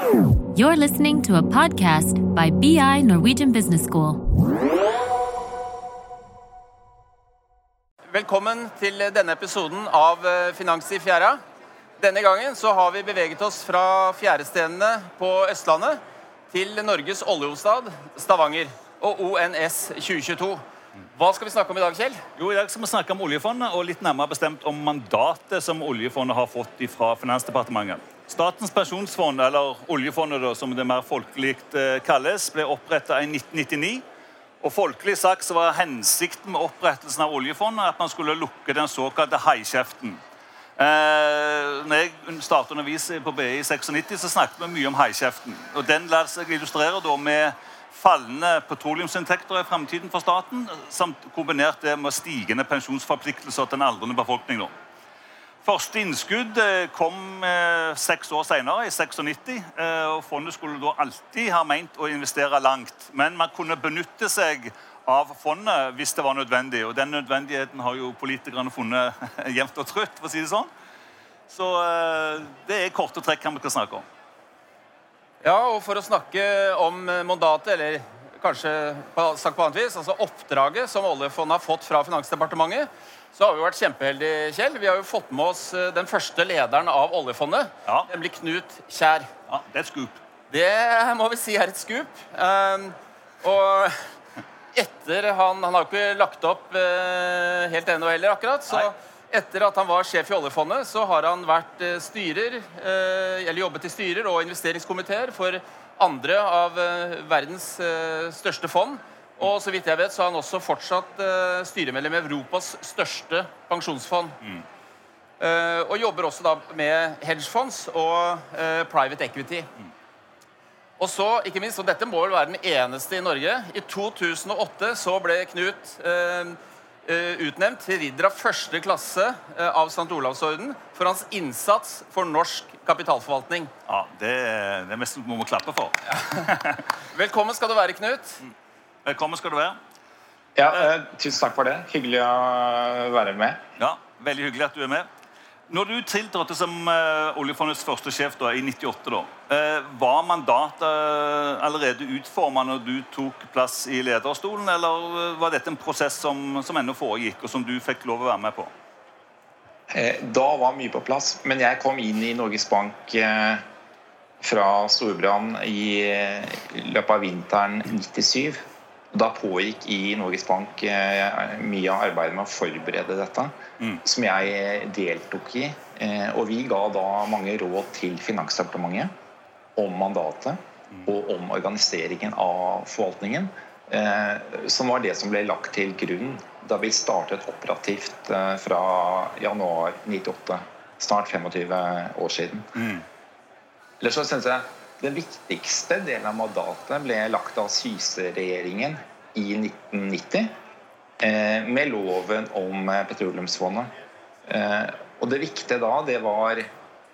You're listening to a podcast by BI Norwegian Business School. Velkommen til denne episoden av eh, Finans i fjæra. Denne gangen så har vi beveget oss fra fjærestedene på Østlandet til Norges oljehovedstad, Stavanger, og ONS 2022. Hva skal vi snakke om i dag, Kjell? Jo, I dag skal vi snakke om oljefondet, og litt nærmere bestemt om mandatet som oljefondet har fått fra Finansdepartementet. Statens pensjonsfond, eller oljefondet da, som det mer folkelig eh, kalles, ble oppretta i 1999. Og Folkelig sagt så var hensikten med opprettelsen av oljefondet at man skulle lukke den såkalte haikjeften. Eh, når jeg startet å undervise på BI i 96, så snakket vi mye om haikjeften. Og Den lar seg illustrere da med fallende petroleumsinntekter i fremtiden for staten, samt kombinert det med stigende pensjonsforpliktelser til den aldrende befolkning. nå. Første innskudd eh, kom eh, seks år senere, i 96. Eh, og Fondet skulle da alltid ha meint å investere langt. Men man kunne benytte seg av fondet hvis det var nødvendig. Og den nødvendigheten har jo politikerne funnet jevnt og trutt. for å si det sånn. Så det er korte trekk hva vi skal snakke om. Ja, og for å snakke om mandatet, eller kanskje på, sagt på annet vis, altså oppdraget som oljefondet har fått fra Finansdepartementet, så har vi vært kjempeheldige, Kjell. Vi har jo fått med oss eh, den første lederen av oljefondet, Ja. nemlig Knut Kjær. Ja, Det er et scoop. Det må vi si er et skup. Um, og etter han Han har jo ikke lagt opp uh, helt ennå heller, akkurat. Så Nei. etter at han var sjef i oljefondet, så har han vært uh, styrer, eller jobbet i styrer og investeringskomiteer for andre av uh, verdens uh, største fond. Og så vidt jeg vet, så er han også fortsatt uh, styremedlem i Europas største pensjonsfond. Mm. og jobber også da med hedgefonds og private equity. Og så, ikke minst, og dette må vel være den eneste i Norge I 2008 så ble Knut eh, eh, utnevnt til ridder av første klasse eh, av St. Olavsorden for hans innsats for norsk kapitalforvaltning. Ja, Det, det mest vi må klappe for. Velkommen skal du være, Knut. Velkommen skal du være. Ja, eh, tusen takk for det. Hyggelig å være med. Ja, Veldig hyggelig at du er med. Når du tiltrådte som uh, oljefondets første sjef da, i 98, da, uh, var mandatet eh, allerede utforma når du tok plass i lederstolen, eller var dette en prosess som, som ennå foregikk, og som du fikk lov å være med på? Da var mye på plass, men jeg kom inn i Norges Bank fra Storbrann i løpet av vinteren 97. Da pågikk i Norges Bank eh, mye av arbeidet med å forberede dette, som jeg deltok i. Eh, Og vi ga da mange råd til Finansdepartementet om mandatet og om organiseringen av forvaltningen. eh, Som var det som ble lagt til grunn da vi startet operativt fra januar 98. Snart 25 år siden. Eller så synes jeg Den viktigste delen av mandatet ble lagt av Syse-regjeringen i 1990 eh, med loven om eh, petroleumsfondet. Eh, og det viktige da, det var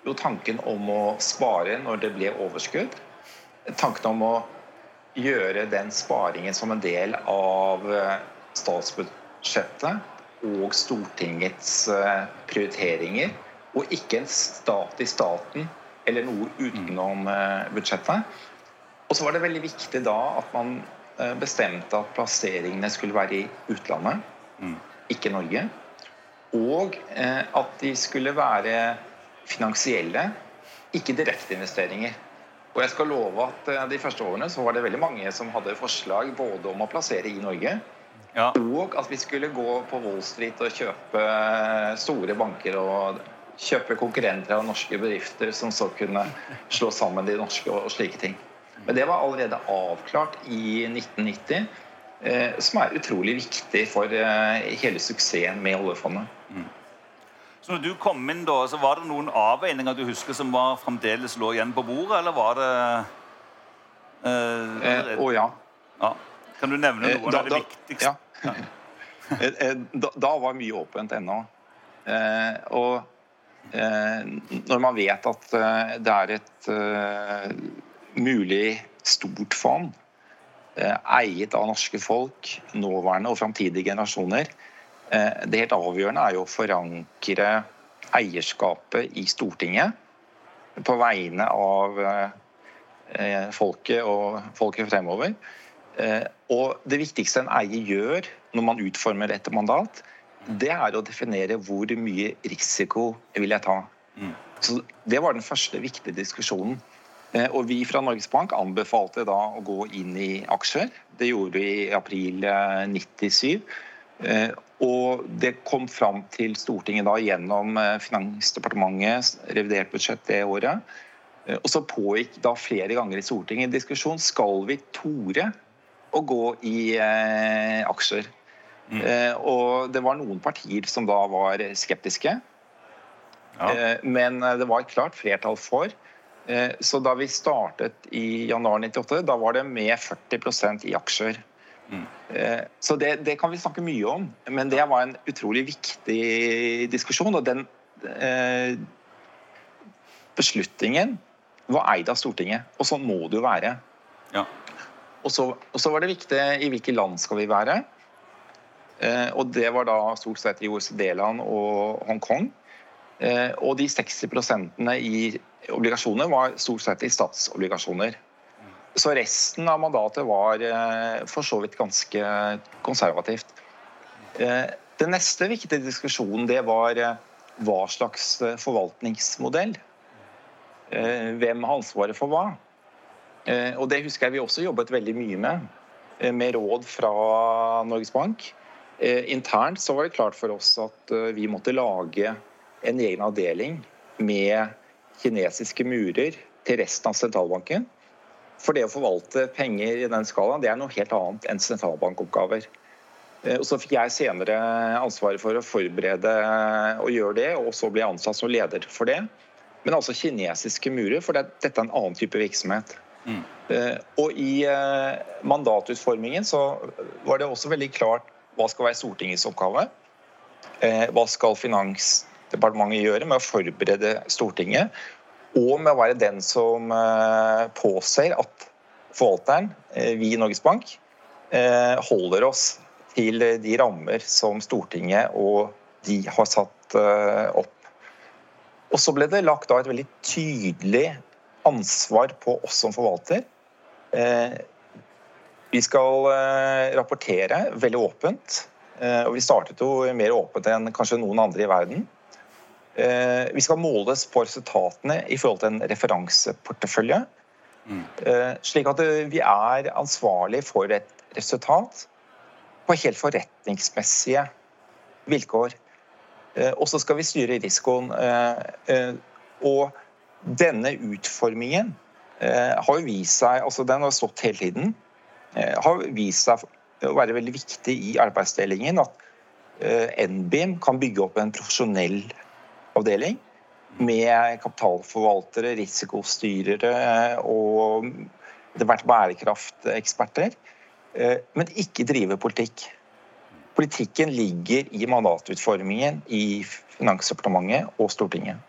jo tanken om å spare når det ble overskudd. Tanken om å gjøre den sparingen som en del av statsbudsjettet og Stortingets prioriteringer, og ikke en stat i staten eller noe utenom eh, budsjettet. Og så var det veldig viktig da at man eh, bestemte at plasseringene skulle være i utlandet, ikke Norge. Og eh, at de skulle være finansielle, ikke direkteinvesteringer. Og jeg skal love at de første årene så var det veldig mange som hadde forslag både om å plassere i Norge, Ja. og at vi skulle gå på Wall Street og kjøpe store banker og kjøpe konkurrenter av norske bedrifter som så kunne slå sammen de norske og slike ting. Men det var allerede avklart i 1990, eh, som er utrolig viktig for eh, hele suksessen med oljefondet. Så når du kom inn, da, så var det noen avveininger du husker som var fremdeles lå igjen på bordet, eller var det eh, Eh, allerede- og ja. ja. Kan du nevne Eh, noen da- av det da- viktigste? Ja. Eh, eh, da, da var mye åpent ennå. Eh, og eh, når man vet at eh, det er et eh, mulig stort fond eh, eiet av norske folk, nåværende og framtidige generasjoner, eh, det helt avgjørende er jo å forankre eierskapet i Stortinget på vegne av eh, folket og folket fremover. Og det viktigste en eier gjør når man utformer et mandat, det er å definere hvor mye risiko vil jeg ta. Mm. Så Det var den første viktige diskusjonen. Eh, og Vi fra Norges Bank anbefalte da å gå inn i aksjer. Det gjorde vi i april 97. Eh, og det kom fram til Stortinget da gjennom eh, Finansdepartementets revidert budsjett det året. Og så pågikk da flere ganger i Stortinget en diskusjon skal vi tore å gå i aksjer. Mm. Og det var noen partier som da var skeptiske. Ja. Men det var et klart flertall for. Eh, så da vi startet i januar 98, da var det med 40% i aksjer. Mm. Eh, så det, det, kan vi snakke mye om, men det var en utrolig viktig diskusjon. Og den eh, beslutningen var eid av Stortinget, og sånn må det jo være. Ja. Og, så, og, så, var det viktig i hvilke land skal vi være. Eh, og det var da stort sett i OECD-land og Hongkong. Eh, og de 60% i obligasjoner var stort sett i statsobligasjoner. Så resten av mandatet var eh, for så vidt ganske konservativt. Den neste viktige diskusjonen det var hva slags forvaltningsmodell. Hvem har ansvaret for hva? Og det husker jeg vi også jobbet veldig mye med, med råd fra Norges Bank. Internt så var det klart for oss at vi måtte lage en egen avdeling med kinesiske murer til resten av sentralbanken. For det å forvalte penger i den skalaen, det er noe helt annet enn sentralbankoppgaver. Eh, og Så fikk jeg senere ansvaret for å forberede og gjøre det, og så ble jeg ansatt som leder for det. Men altså kinesiske murer, for dette er en annen type virksomhet. Mm. Eh, og i eh, mandatutformingen så var det også veldig klart hva skal være Stortingets oppgave. Hva skal Finansdepartementet gjøre med å forberede Stortinget, og med å være den som eh, påser at forvalteren, eh, vi i Norges Bank, eh, holder oss til de rammer som Stortinget og de har satt opp. Og så ble det lagt da et veldig tydelig ansvar på oss som forvalter. Vi skal rapportere veldig åpent. Og vi startet jo mer åpent enn kanskje noen andre i verden. Eh, vi skal måles på resultatene i forhold til en referanseportefølje. Eh, slik at eh, vi er ansvarlig for et resultat på helt forretningsmessige vilkår. Og så skal vi styre risikoen. Og denne utformingen har jo vist seg altså Den har stått hele tiden. Har vist seg å være veldig viktig i arbeidsdelingen. At NBIM kan bygge opp en profesjonell avdeling med kapitalforvaltere, risikostyrere og etter hvert bærekrafteksperter, eh, men ikke drive politikk. Politikken ligger i mandatutformingen i Finansdepartementet og Stortinget.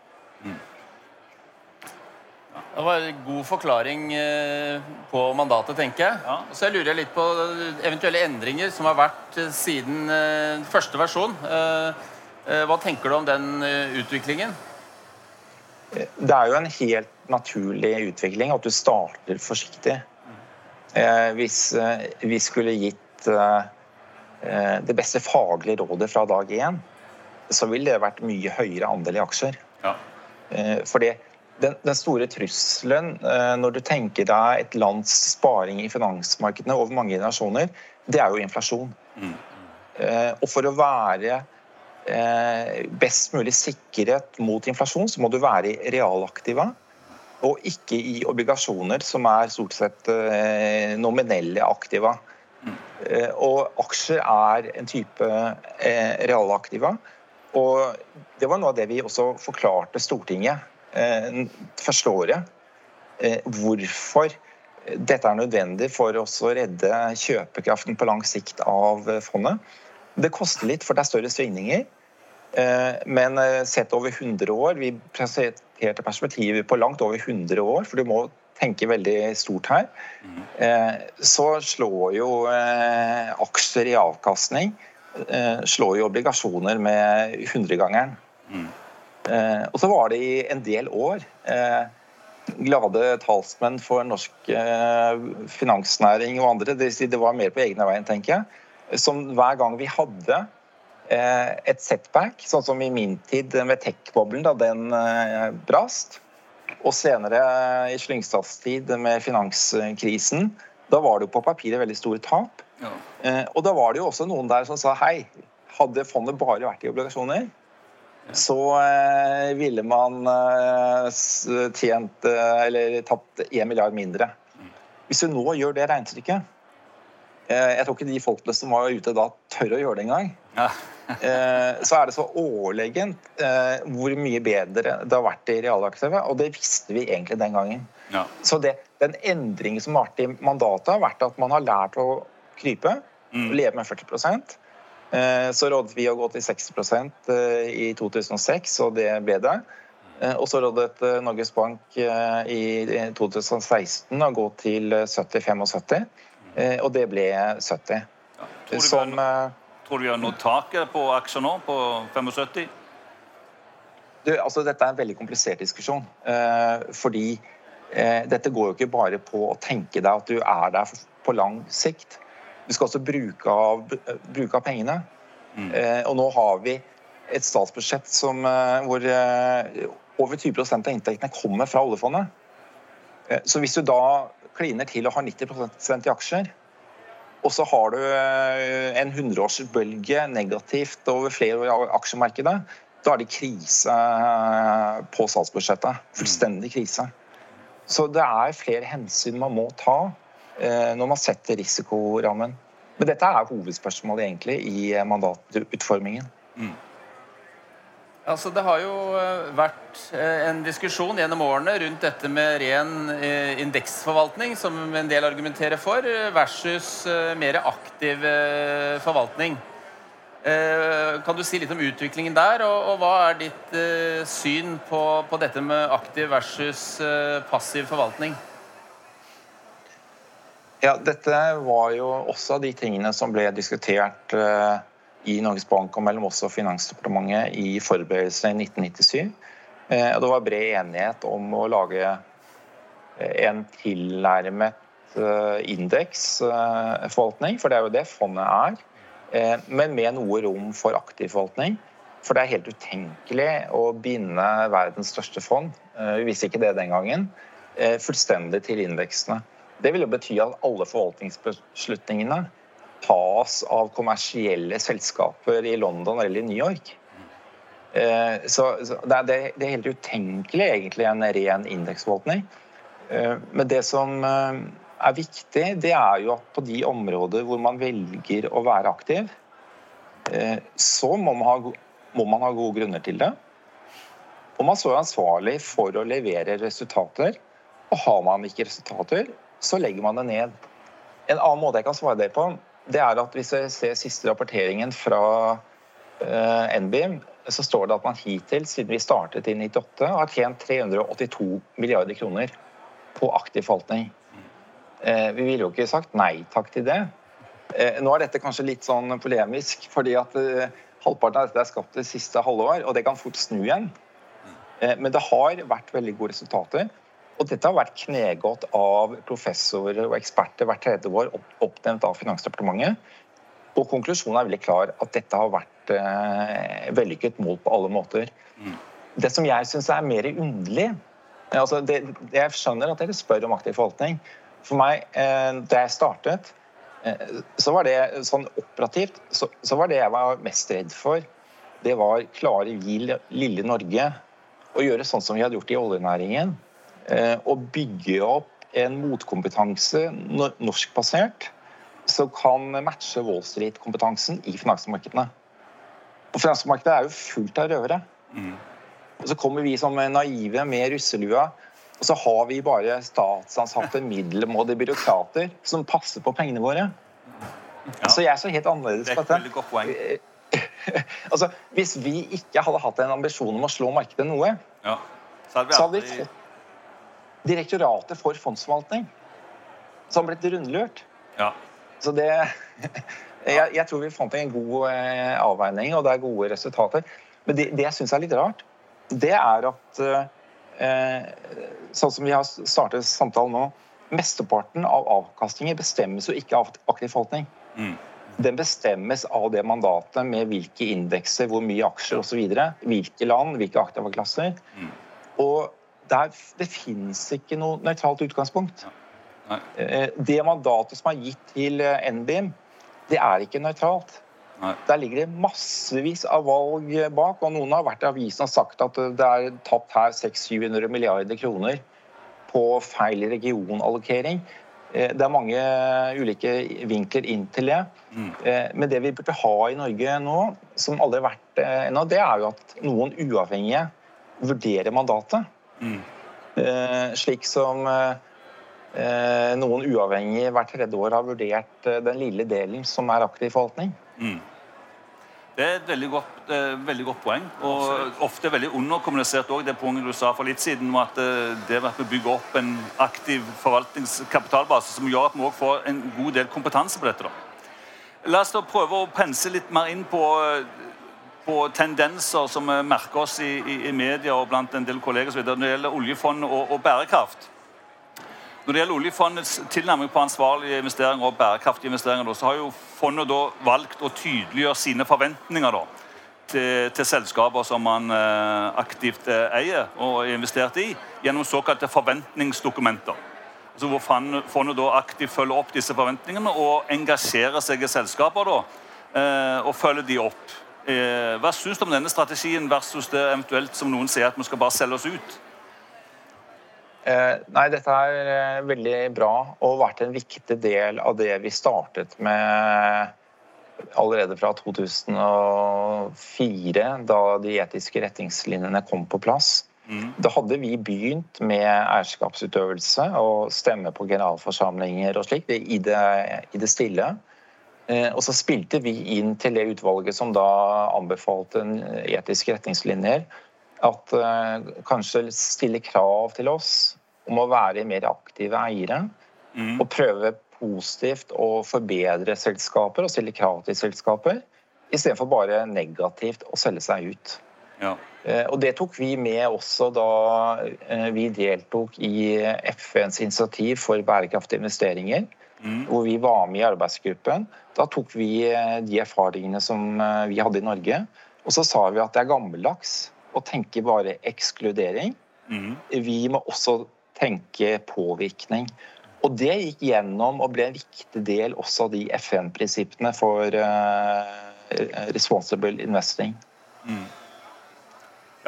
Det var en god forklaring eh, på mandatet, tenker jeg. Ja. Så jeg lurer litt på eventuelle endringer som har vært eh, siden første versjon. Eh, hva tenker du om den eh, utviklingen? Det er jo en helt naturlig utvikling at du starter forsiktig. Eh, hvis vi skulle gitt det beste faglige rådet fra dag én, så ville det vært mye høyere andel i aksjer. Ja. Fordi den, den, store trusselen når du tenker deg et lands sparing i finansmarkedene over mange generasjoner, det er jo inflasjon. Mm. Og for å være Eh, best mulig sikkerhet mot inflasjon, så må du være i realaktiva. Og ikke i obligasjoner, som er stort sett eh, nominelle aktiva. Eh, og aksjer er en type realaktiva. Og det var noe av det vi også forklarte Stortinget første året. Hvorfor dette er nødvendig for å redde kjøpekraften på lang sikt av fondet. Det koster litt, for det er større svingninger. Eh, men eh, sett over 100 år Vi presenterte perspektivet på langt over 100 år, for du må tenke veldig stort her. Eh, så slår jo aksjer i avkastning slår jo obligasjoner med hundregangeren. Mm. Og så var det i en del år glade talsmenn for norsk eh, finansnæring og andre. Det, det var mer på egne veien, tenker jeg. Som hver gang vi hadde eh, et setback, sånn som i min tid med tech-boblen da den eh, brast, og senere i Slyngstads tid med finanskrisen, da var det jo på papiret veldig store tap. Ja. Eh, og da var det jo også noen der som sa hei, hadde fondet bare vært i obligasjoner, så eh, ville man eh, tjent eh, eller tatt 1 milliard mindre. Hvis du nå gjør det regnestykket Jeg tror ikke de folkene som var ute da, tør å gjøre det engang. Ja. så er det så overlegent hvor mye bedre det har vært i realaktivet, og det visste vi egentlig den gangen. Ja. Så det, den endringen som har vært i mandatet, har vært at man har lært å krype, mm. leve med 40 Eh, så rådet vi å gå til 60 eh, i 2006, og det ble det. Eh, og så rådet Norges Bank i 2016 å gå til 70-75, og det ble 70. Ja, tror, du Som, har, tror du vi har nådd taket på aksjer nå, på 75? Du, altså, dette er en veldig komplisert diskusjon. fordi dette går jo ikke bare på å tenke deg at du er der på lang sikt. Du skal også bruke av, bruke av pengene. Mm. Eh, og nå har vi et statsbudsjett som, eh, hvor eh, over 20% av inntektene kommer fra oljefondet. Eh, så hvis du da kliner til og har 90% i aksjer, og så har du en hundreårsbølge negativt over flere år i aksjemarkedet, da er det krise på statsbudsjettet. Fullstendig krise. Så det er flere hensyn man må ta når man setter risikorammen. Men dette er hovedspørsmålet egentlig i eh, mandatutformingen. Mm. Altså, det har jo eh, vært en diskusjon gjennom årene rundt dette med ren indeksforvaltning, som en del argumenterer for, versus mer aktiv forvaltning. Kan du si litt om utviklingen der, og, hva er ditt syn på dette med aktiv versus passiv forvaltning? Ja, Dette var jo også av de tingene som ble diskutert uh, i Norges Bank og mellom oss og Finansdepartementet i forberedelsene i 1997. Uh, eh, det var bred enighet om å lage uh, en tilnærmet indeksforvaltning, for det er jo det fondet er, men med noe rom for aktiv forvaltning. For det er helt utenkelig å binde verdens største fond, vi visste ikke det den gangen, fullstendig til indeksene. Det vil jo bety at alle forvaltningsbeslutningene tas av kommersielle selskaper i London eller i New York. Eh, så det er helt utenkelig egentlig en ren indeksforvaltning. Eh, men det som eh, er viktig, det er jo at på de områder hvor man velger å være aktiv, så må man ha, må man ha gode grunner til det. Og man så er ansvarlig for å levere resultater. Og har man ikke resultater, så legger man det ned. En annen måte jeg kan svare det på, det er at hvis jeg ser siste rapporteringen fra eh, NBIM, så står det at man hittil, siden vi startet i 98, har tjent 382 milliarder kroner på aktiv forvaltning. Eh, vi ville jo ikke sagt nei takk til det. Eh, nå er dette kanskje litt sånn polemisk, fordi at halvparten av dette er skapt det siste halvår, og det kan fort snu igjen. Men det har vært veldig gode resultater. Og dette har vært knegått av professorer og eksperter hvert tredje år, oppnevnt av Finansdepartementet. Og konklusjonen er veldig klar at dette har vært eh, vellykket mål på alle måter. Mm. Det som jeg syns er mer underlig altså det, Jeg skjønner at dere spør om aktiv forvaltning. For meg, eh, da jeg startet, eh, så var det sånn operativt så, så, var det jeg var mest redd for, det var klare vi lille Norge å gjøre sånn som vi hadde gjort i oljenæringen å bygge opp en motkompetanse norskbasert som kan matche Wall Street-kompetansen i finansmarkedene. Og Finansmarkedet er jo fullt av røvere. Mm. Og Så kommer vi som naive med russelua, og så har vi bare statsansatte, middelmådige byråkrater som passer på pengene våre. Ja. Så jeg er så helt annerledes på dette. godt poeng. altså, hvis vi ikke hadde hatt en ambisjon om å slå markedet noe, ja. så hadde vi, så hadde vi fått Direktoratet for fondsforvaltning, som blitt rundlurt. Ja. Så det jeg, jeg, tror vi fant en god eh, avveining, og det er gode resultater. Men det, det jeg syns er litt rart, det er at sånn som vi har startet samtalen nå, mesteparten av avkastninger bestemmes jo ikke av aktiv forvaltning. Mm. Den bestemmes av det mandatet med hvilke indekser, hvor mye aksjer osv. Hvilke land, hvilke aktive klasser. Mm. Og der, det fins ikke noe nøytralt utgangspunkt. Nei. Eh, det mandatet som er gitt til eh, NBIM, det er ikke nøytralt. Nei. Der ligger det massevis av valg bak, og noen har vært i avisen og sagt at det er tapt her 600-700 milliarder kroner på feil regionallokering. Eh, det er mange ulike vinkler inn til det. Mm. Men det vi burde ha i Norge nå, som aldri har vært ennå, det er jo at noen uavhengige vurderer mandatet. Mm. Slik som noen uavhengige hvert tredje år har vurdert den lille delen som er aktiv forvaltning. Mm. Det er et veldig godt, eh, veldig godt poeng. Og ofte veldig underkommunisert òg det poenget du sa for litt siden om at eh, det at vi bygger opp en aktiv forvaltningskapitalbase som gjør at vi òg får en god del kompetanse på dette. da. La oss da prøve å pense litt mer inn på, på tendenser som vi merker oss i, i, i, media og blant en del kolleger når det gjelder oljefond og, og bærekraft. Når det gjelder oljefondets tilnærming på ansvarlige investeringer og bærekraftige investeringer, så har jo fondet valgt å tydeliggjøre sine forventninger da, til, til, selskaper som man eh, aktivt eh, eier og er i, gjennom såkalte forventningsdokumenter. Altså hvor fondet da aktivt følger opp disse forventningene og engasjerer seg i selskaper da, eh, og følger de opp. Hva syns du om denne strategien versus det eventuelt som noen sier at vi skal bare selge oss ut? Eh, nei, dette er eh, veldig bra og vært en viktig del av det vi startet med allerede fra 2004, da de etiske retningslinjene kom på plass. Mm. Da hadde vi begynt med eierskapsutøvelse og stemme på generalforsamlinger og slikt i, i, det stille. Eh, og så spilte vi inn til det utvalget som da anbefalte etiske retningslinjer, at uh, kanskje stille krav til oss om å være mer aktive eiere. Mm. Og prøve positivt å forbedre selskaper og stille krav til selskaper. Istedenfor bare negativt å selge seg ut. Ja. Uh, og Det tok vi med også da vi deltok i FNs initiativ for bærekraftige investeringer. Mm. Hvor vi var med i arbeidsgruppen. Da tok vi de erfaringene som vi hadde i Norge. Og så sa vi at det er gammeldags å tenke bare ekskludering. Mm. Vi må også tenke påvirkning. Og det gikk gjennom og ble en viktig del også av de FN-prinsippene for uh, responsible investing. Mm.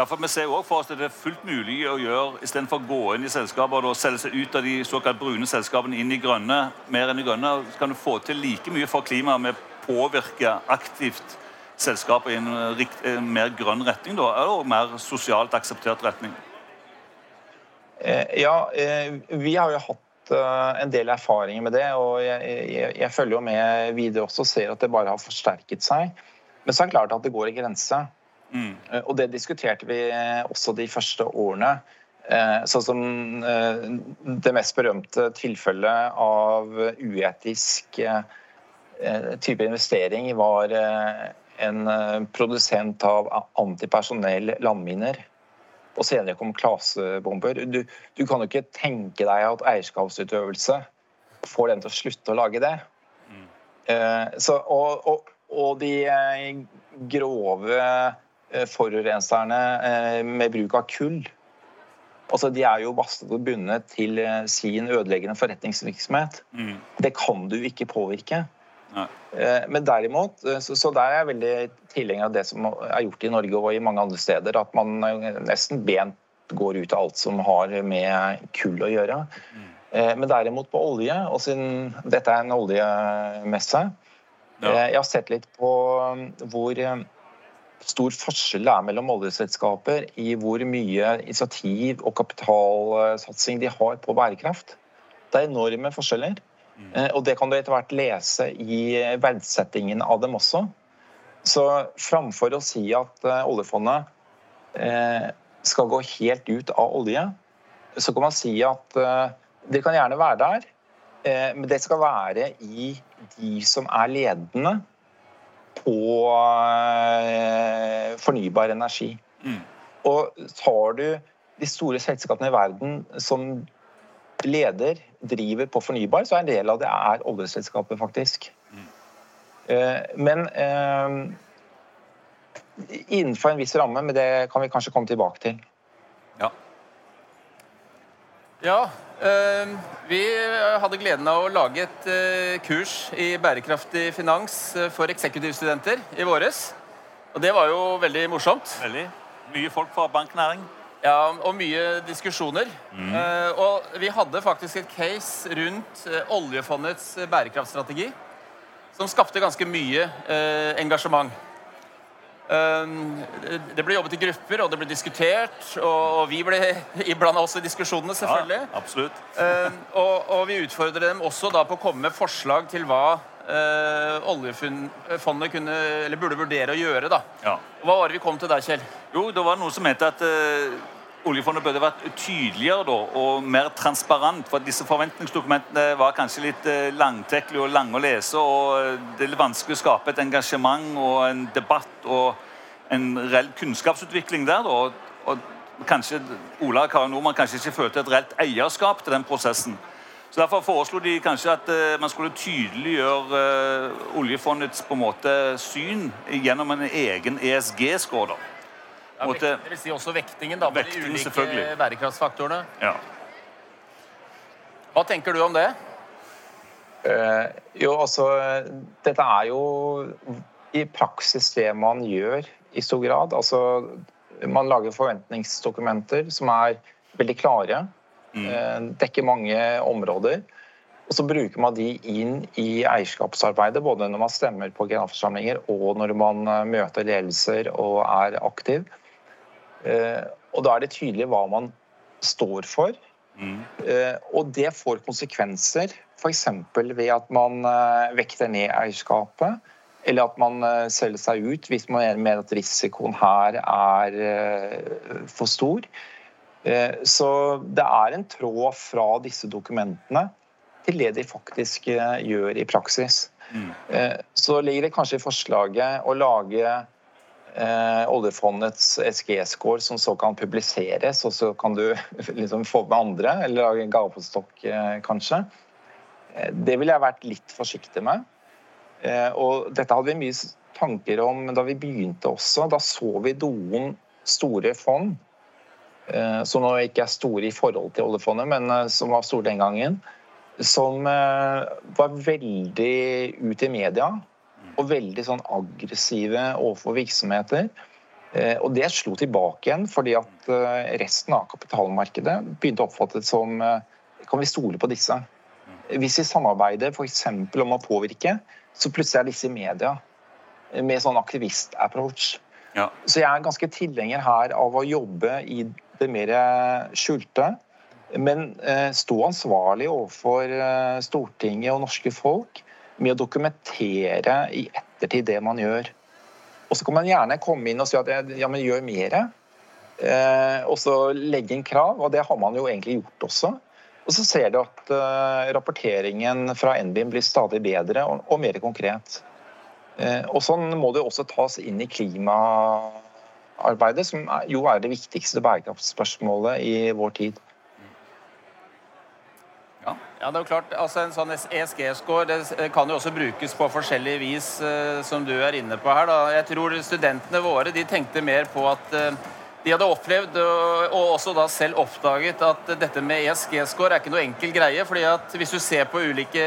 Ja, for Vi ser også for oss at det er fullt mulig å gjøre istedenfor å gå inn i selskaper og selge seg ut av de såkalt brune selskapene inn i grønne, mer enn i grønne, så kan du få til like mye for klimaet med å påvirke aktivt selskapet i en, en mer grønn retning, da, eller mer sosialt akseptert retning? Eh, ja, eh, vi har jo hatt eh, en del erfaringer med det. og Jeg, jeg, jeg følger jo med videre også og ser at det bare har forsterket seg. Men så er det klart at det går en grense. Mm. Og det diskuterte vi også de første årene. Sånn som det mest berømte tilfellet av uetisk type investering var en eh, produsent av antipersonell landminer. Og senere kom klasebomber. Du, du, kan jo ikke tenke deg at eierskapsutøvelse får den til å slutte å lage det. Mm. Eh, så, og, og, og, de eh, grove eh, forurenserne eh, med bruk av kull Altså, de er jo bastet og bundet til eh, sin ødeleggende forretningsvirksomhet. Mm. Det kan du ikke påvirke. Nei. men derimot, eh, så, så der er jeg veldig tilhenger av det som er gjort i Norge og i mange andre steder. At man eh, nesten bent går ut av alt som har med kull å gjøre. Mm. Men derimot på olje, og siden dette er en oljemesse ja. Jeg har sett litt på hvor stor forskjell det er mellom oljeselskaper i hvor mye initiativ og kapitalsatsing de har på bærekraft. Det er enorme forskjeller. Eh, og det kan du etter hvert lese i verdsettingen av dem også. Så framfor å si at eh, oljefondet eh, skal gå helt ut av olje, så kan man si at det kan gjerne være der, men det skal være i de som er ledende på fornybar energi. Mm. Og tar du de store selskapene i verden som leder, driver på fornybar, så er en del av det er oljeselskapet, faktisk. Mm. men eh, innenfor en viss ramme, men det kan vi kanskje komme tilbake til. Ja. Ja, eh, vi hadde gleden av å lage et eh, kurs i bærekraftig finans eh, for eksekutivstudenter i våres. Og det var jo veldig morsomt. Veldig. Mye folk fra banknæring. Ja, og mye diskusjoner. Mm. og vi hadde faktisk et case rundt oljefondets bærekraftstrategi som skapte ganske mye engasjement. Eh, det ble jobbet i grupper, og det ble diskutert, og, vi ble iblanda også i diskusjonene, selvfølgelig. Ja, absolutt. Eh, og, og vi utfordret dem også da på å komme med forslag til hva eh, oljefondet kunne, eller burde vurdere å gjøre. da. Ja. Hva var det vi kom til der, Kjell? Jo, det var noe som het at eh, oljefondet burde vært tydeligere da, og mer transparent. For disse forventningsdokumentene var kanskje litt eh, langtekkelige og lange å lese. og eh, Det er litt vanskelig å skape et engasjement og en debatt og en reell kunnskapsutvikling der. Da. Og, kanskje Ola Kari Nordmann kanskje ikke følte et reelt eierskap til den prosessen. Så Derfor foreslo de kanskje at eh, man skulle tydeliggjøre oljefondets på en måte syn gjennom en egen ESG-score. Ja, vekt, det vil si også vektingen da, på Vekting, de ulike bærekraftsfaktorene. Ja. Hva tenker du om det? Uh, jo, altså Dette er jo i praksis det man gjør i stor grad. Altså, man lager forventningsdokumenter som er veldig klare. eh, Dekker mange områder. Og så bruker man de inn i eierskapsarbeidet, både når man stemmer på generalforsamlinger og når man eh, møter ledelser og er aktiv. Eh, Og da er det tydelig hva man står for. Mm. Og det får konsekvenser, f.eks. ved at man eh, vekter ned eierskapet, eller at man eh, selger seg ut hvis man mener at risikoen her er eh, for stor. Eh, Så det er en tråd fra disse dokumentene til det de faktisk eh, gjør i praksis. Mm. Så ligger det kanskje i forslaget å lage eh, oljefondets SG-score som så kan publiseres, og så kan du liksom få med andre, eller lage en gavepostokk eh, kanskje. Eh, Det ville jeg vært litt forsiktig med. Eh, Og dette hadde vi mye tanker om da vi begynte også. Da så vi noen store fond, eh, som nå ikke er store i forhold til oljefondet, men eh, som var store den gangen, som var veldig ute i media og veldig sånn aggressive overfor virksomheter. Eh, Og det slo tilbake igjen fordi at eh, resten av kapitalmarkedet begynte å oppfatte det som eh, Kan vi stole på disse? Hvis vi samarbeider f.eks. om å påvirke, så plutselig er disse i media med sånn aktivist-approach. Ja. Så jeg er ganske tilhenger her av å jobbe i det mer skjulte. Men stå ansvarlig overfor Stortinget og norske folk med å dokumentere i ettertid det man gjør. Og så kan man gjerne komme inn og si at ja, men gjør mer. Eh, og så legge inn krav, og det har man jo egentlig gjort også. Og så ser du at eh, rapporteringen fra NBIM blir stadig bedre og, og mer konkret. Eh, og sånn må det også tas inn i klimaarbeidet, som jo er det viktigste bærekraftsspørsmålet i vår tid. Ja, det er jo klart, altså En sånn ESG-score det kan jo også brukes på forskjellig vis, eh, som du er inne på her. da. Jeg tror studentene våre de tenkte mer på at eh, de hadde opplevd og, og også da selv oppdaget at dette med ESG-score er ikke noe enkel greie. fordi at hvis du ser på ulike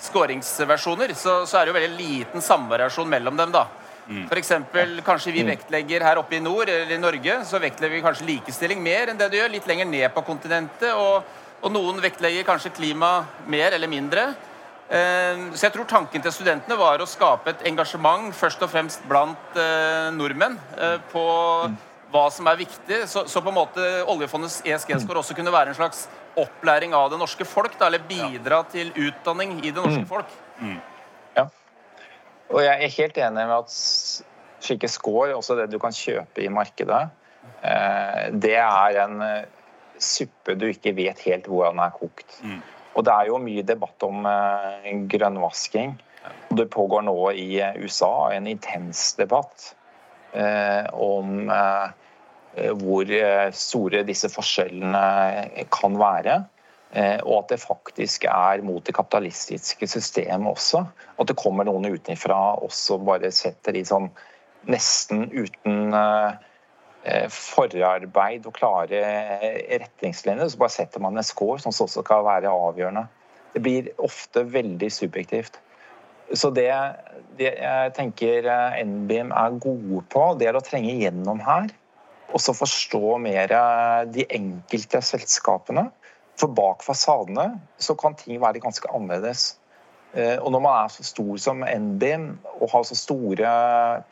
skåringsversjoner, så, så er det jo veldig liten samvariasjon mellom dem. da. For eksempel, kanskje vi vektlegger her oppe i nord, eller i Norge, så vektlegger vi kanskje likestilling mer enn det du gjør litt lenger ned på kontinentet. og og noen vektlegger kanskje klima mer eller mindre. Eh, Så jeg tror tanken til studentene var å skape et engasjement først og fremst blant eh, nordmenn eh, på hva som er viktig. Så, så på en måte oljefondets ESG-skår også kunne være en slags opplæring av det norske folk, da, eller bidra til utdanning i det norske folk. Ja. Og jeg er helt enig med at slike score, også det du kan kjøpe i markedet, eh, det er en suppe du ikke vet helt hvordan er kokt. Og det er jo mye debatt om eh, grønnvasking. Og det pågår nå i eh, USA en intens debatt eh, om eh, hvor store disse forskjellene kan være. Og at det faktisk er mot det kapitalistiske systemet også. At det kommer noen utenfra også bare setter de sånn nesten uten forarbeid og klare retningslinjer, så bare setter man en score som også kan være avgjørende. Det blir ofte veldig subjektivt. Så det, det, jeg tenker eh, NBIM er gode på, det er å trenge gjennom her. Og så forstå mer eh, de enkelte selskapene. For bak fasadene så kan ting være ganske annerledes. Eh, og når man er så stor som NBIM og har så store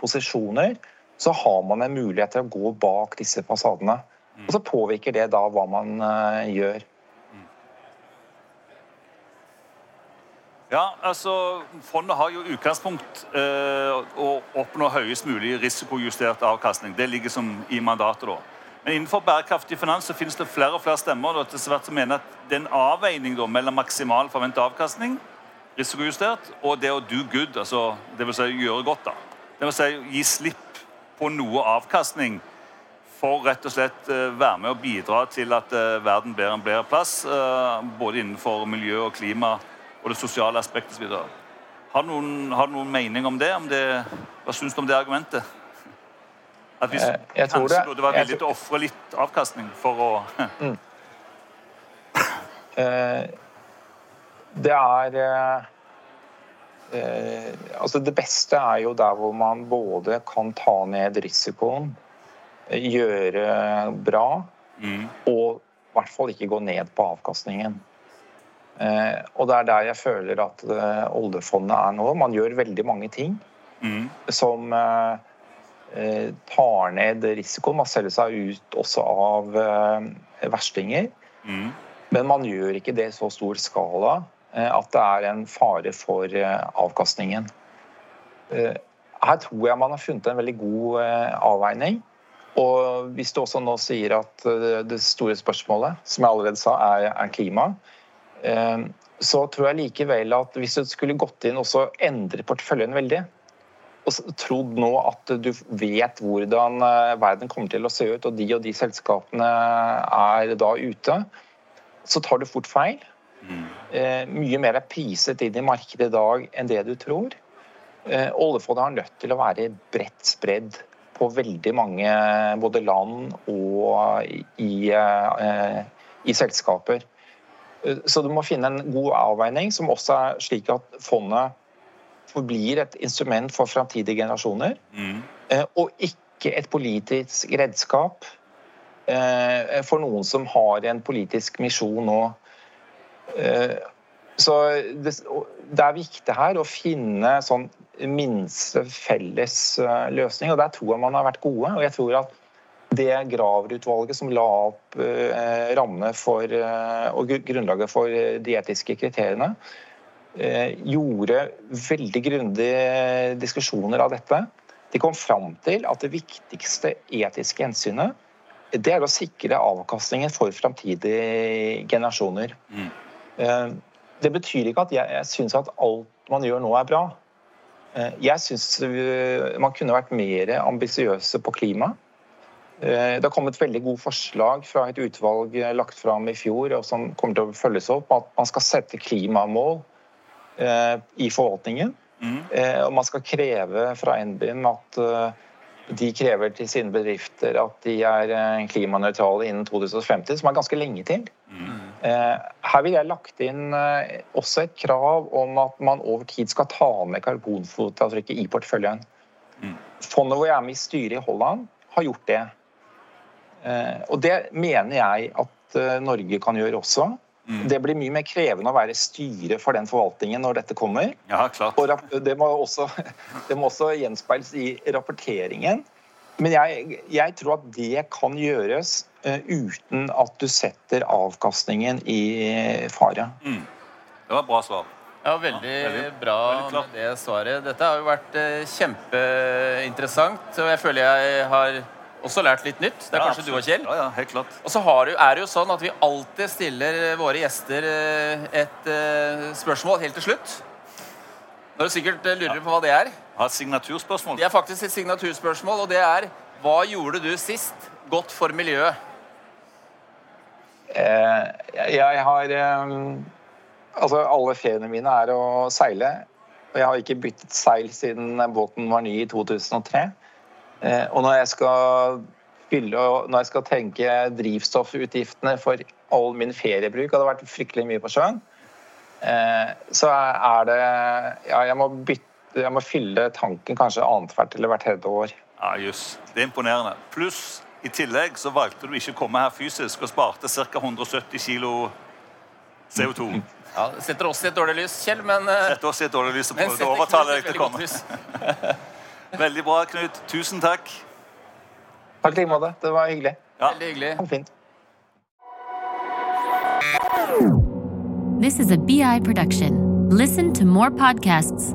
posisjoner, så har man en mulighet til å gå bak disse fasadene. Og så påvirker det da hva man gjør. Ja, altså Fondet har jo utgangspunkt eh, å oppnå høyest mulig risikojustert avkastning. Det ligger som i mandatet. da. Men innenfor bærekraftig finans så finnes det flere og flere stemmer da, til svært som mener at det er en avveining da, mellom maksimal forventet avkastning, risikojustert, og det å do good, altså det vil si gjøre godt. da. Det vil si gi slipp på noe avkastning for rett og slett eh, være med og bidra til at eh, verden blir en bedre plass, eh, både innenfor miljø og klima og det sosiale aspektet osv. Har, du noen, har du noen mening om det? Om det hva syns du om det argumentet? At vi jeg kanskje det, burde være villige til å ofre litt avkastning for å mm. Det er Altså, det beste er jo der hvor man både kan ta ned risikoen, gjøre bra, mm. og i hvert fall ikke gå ned på avkastningen. Eh, og det er der jeg føler at eh, oljefondet er nå. Man gjør veldig mange ting mm. som eh, tar ned risikoen. Man selger seg ut også av verstinger. Mm. Men man gjør ikke det i så stor skala at det er en fare for avkastningen. Her tror jeg man har funnet en veldig god avveining. Og hvis du også nå sier at det store spørsmålet, som jeg allerede sa, er, klima, Eh, så tror jeg likevel at hvis du skulle gått inn og så endre porteføljen veldig, og trodd nå at du vet hvordan eh, verden kommer til å se ut, og de og de selskapene er da ute, så tar du fort feil. Mm. Mye mer er priset inn i markedet i dag enn det du tror. Oljefondet har nødt til å være bredt spredd på veldig mange både land og i, i selskaper. Så du må finne en god avveining som også er slik at fondet forblir et instrument for framtidige generasjoner. Mm. Eh, og ikke et politisk redskap eh, for noen som har en politisk misjon nå. Eh, så det, er viktig her å finne sånn minste felles løsning, og der tror jeg man har vært gode. Og jeg tror at det Graver-utvalget som la opp eh, rammene for, eh, og grunnlaget for de etiske kriteriene, eh, gjorde veldig grundige diskusjoner av dette. De kom fram til at det viktigste etiske hensynet det er å sikre avkastningen for framtidige generasjoner. Mm. Det betyr ikke at jeg, jeg syns at alt man gjør nå, er bra. Jeg syns man kunne vært mer ambisiøse på klima. Eh, det har kommet veldig gode forslag fra et utvalg eh, lagt fram i fjor, og som kommer til å følges opp, at man skal sette klimamål eh, i forvaltningen. Mm. Og man skal kreve fra NBIM at de krever til sine bedrifter at de er klimanøytrale innen 2050, som er ganske lenge til. Mm. Her vil jeg lagt inn også et krav om at man over tid skal ta med karbonfotavtrykket i porteføljen. Mm. Fondet hvor jeg er med i styret i Holland, har gjort det. Eh, og det mener jeg at eh, Norge kan gjøre også. Mm. Det blir mye mer krevende å være styre for den forvaltningen når dette kommer. Ja, klart. Og det må også, det må også gjenspeiles i rapporteringen. Men jeg, jeg, tror at det kan gjøres uh, uten at du setter avkastningen i fare. Mm. Det var et bra svar. Ja, veldig, ja, veldig bra veldig med det svaret. Dette har jo vært uh, kjempeinteressant, og jeg føler jeg har også lært litt nytt. Det er ja, kanskje absolutt. du og Kjell. Ja, ja, helt klart. Og så du, er det jo sånn at vi alltid stiller våre gjester eh, et uh, spørsmål helt til slutt. Når du sikkert uh, lurer på hva det er. Har et signaturspørsmål. Det er faktisk et signaturspørsmål, og det er Hva gjorde du sist godt for miljøet? Eh, jeg har eh, Altså, alle feriene mine er å seile. Og jeg har ikke byttet seil siden båten var ny i 2003. Eh, og når jeg skal fylle Når jeg skal tenke drivstoffutgiftene for all min feriebruk, hadde vært fryktelig mye på sjøen, så er det Ja, jeg må bytte jeg må fylle tanken kanskje annethvert eller hvert tredje år. Ja, just. Det er imponerende. Pluss i tillegg så valgte du ikke å komme her fysisk og sparte ca. 170 kg CO2. Ja, det setter oss i et dårlig lys, Kjell, men Setter Sette oss i et dårlig lys og prøver prøvde å overtale deg til å komme. Veldig bra, Knut. Tusen takk. Takk i like måte. Det var hyggelig. Ja. Veldig hyggelig. Det var Fint. This is a BI production. Listen to more podcasts.